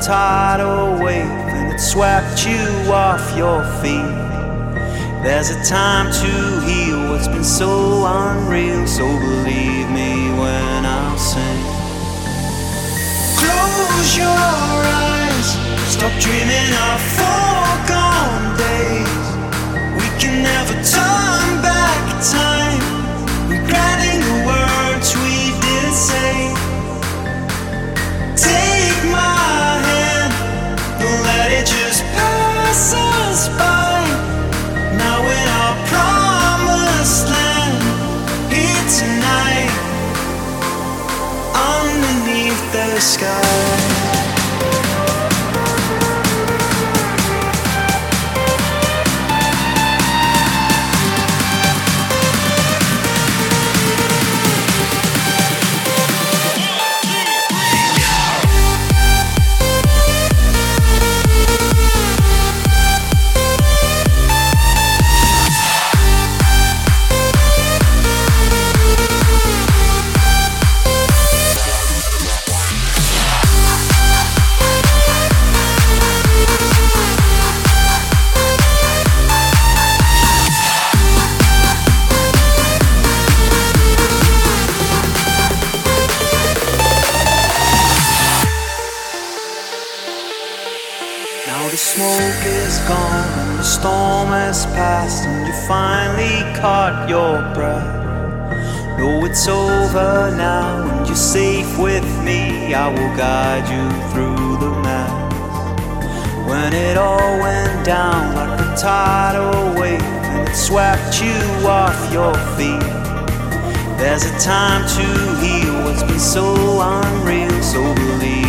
tidal wave, and it swept you off your feet. There's a time to heal what's been so unreal, so believe me when I sing. Close your eyes, stop dreaming of foregone days. We can never turn back time, regretting the words we didn't say. Take my sky. I will guide you through the mess. When it all went down like a tidal wave, and it swept you off your feet. There's a time to heal what's been so unreal, so believe